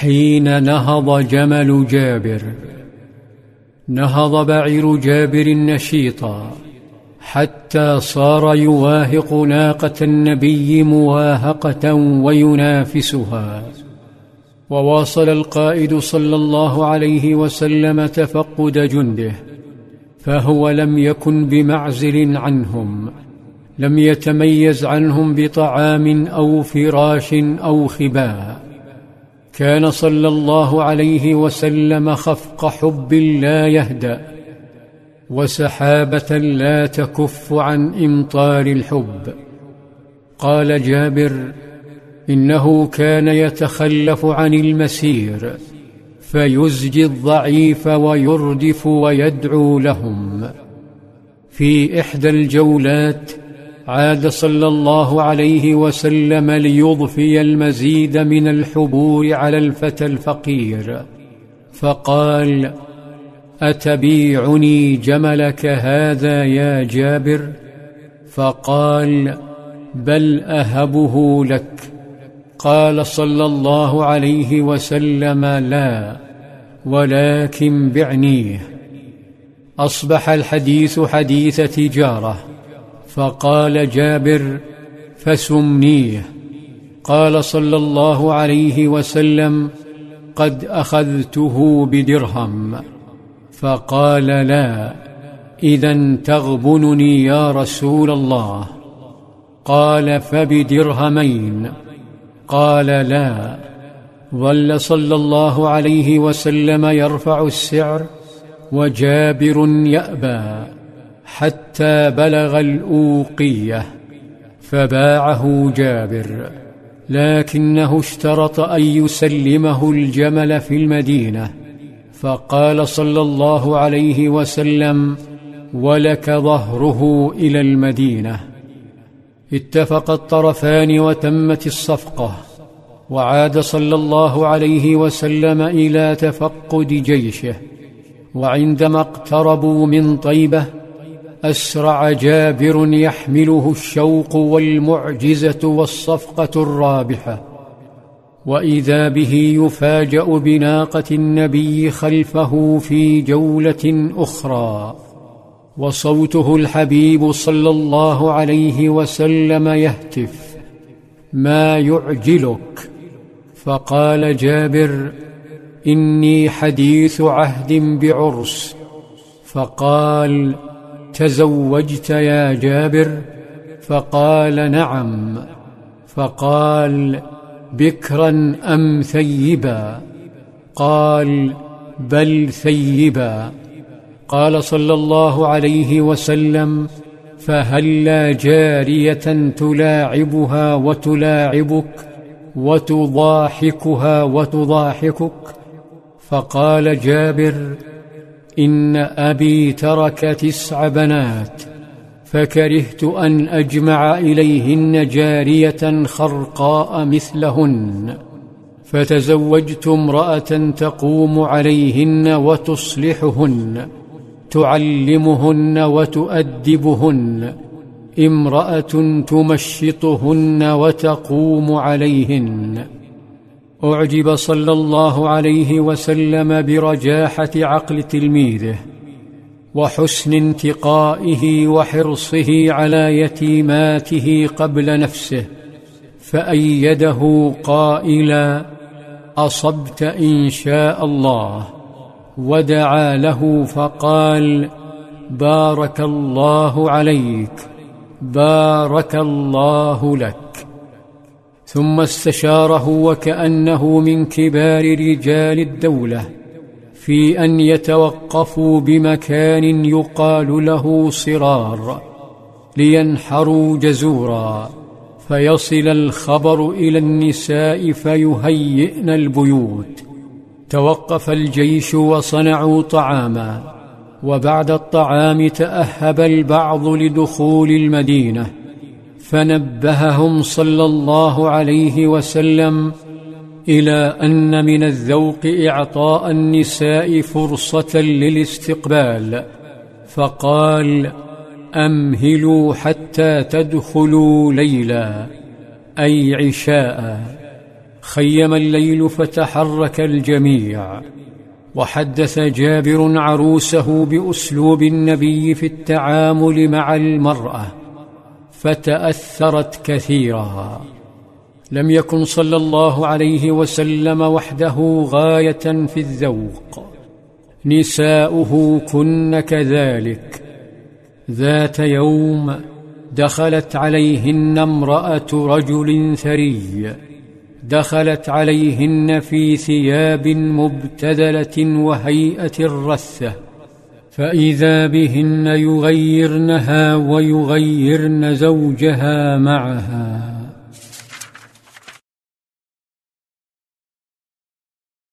حين نهض جمل جابر نهض بعير جابر نشيطا حتى صار يواهق ناقة النبي مواهقة وينافسها. وواصل القائد صلى الله عليه وسلم تفقد جنده فهو لم يكن بمعزل عنهم لم يتميز عنهم بطعام أو فراش أو خباء. كان صلى الله عليه وسلم خفق حب لا يهدأ وسحابة لا تكف عن إمطار الحب. قال جابر إنه كان يتخلف عن المسير فيزجي الضعيف ويردف ويدعو لهم. في إحدى الجولات عاد صلى الله عليه وسلم ليضفي المزيد من الحبور على الفتى الفقير. فقال أتبيعني جملك هذا يا جابر؟ فقال بل أهبه لك. قال صلى الله عليه وسلم لا ولكن بعنيه. أصبح الحديث حديث تجارة. فقال جابر فسمنيه. قال صلى الله عليه وسلم قد أخذته بدرهم. فقال لا إذا تغبنني يا رسول الله. قال فبدرهمين. قال لا. ظل صلى الله عليه وسلم يرفع السعر وجابر يأبى. حتى بلغ الأوقية فباعه جابر لكنه اشترط أن يسلمه الجمل في المدينة فقال صلى الله عليه وسلم ولك ظهره إلى المدينة اتفق الطرفان وتمت الصفقة وعاد صلى الله عليه وسلم إلى تفقد جيشه وعندما اقتربوا من طيبة أسرع جابر يحمله الشوق والمعجزة والصفقة الرابحة. وإذا به يفاجأ بناقة النبي خلفه في جولة أخرى. وصوته الحبيب صلى الله عليه وسلم يهتف. ما يعجلك؟ فقال جابر إني حديث عهد بعرس. فقال تزوجت يا جابر؟ فقال نعم. فقال بكرا أم ثيبا؟ قال بل ثيبا. قال صلى الله عليه وسلم فهلا جارية تلاعبها وتلاعبك وتضاحكها وتضاحكك؟ فقال جابر إن أبي ترك تسع بنات فكرهت أن أجمع إليهن جارية خرقاء مثلهن فتزوجت امرأة تقوم عليهن وتصلحهن تعلمهن وتؤدبهن امرأة تمشطهن وتقوم عليهن. أعجب صلى الله عليه وسلم برجاحة عقل تلميذه وحسن انتقائه وحرصه على يتيماته قبل نفسه فأيده قائلا أصبت إن شاء الله. ودعا له فقال بارك الله عليك بارك الله لك. ثم استشاره وكأنه من كبار رجال الدولة في أن يتوقفوا بمكان يقال له صرار لينحروا جزورا. فيصل الخبر إلى النساء فيهيئن البيوت. توقف الجيش وصنعوا طعاما وبعد الطعام تأهب البعض لدخول المدينة. فنبههم صلى الله عليه وسلم إلى أن من الذوق إعطاء النساء فرصة للاستقبال فقال أمهلوا حتى تدخلوا ليلا أي عشاء. خيم الليل فتحرك الجميع. وحدث جابر عروسه بأسلوب النبي في التعامل مع المرأة. فتأثرت كثيرا. لم يكن صلى الله عليه وسلم وحده غاية في الذوق. نساؤه كن كذلك. ذات يوم دخلت عليهن امرأة رجل ثري. دخلت عليهن في ثياب مبتذلة وهيئة الرثه فإذا بهن يغيرنها ويغيرن زوجها معها.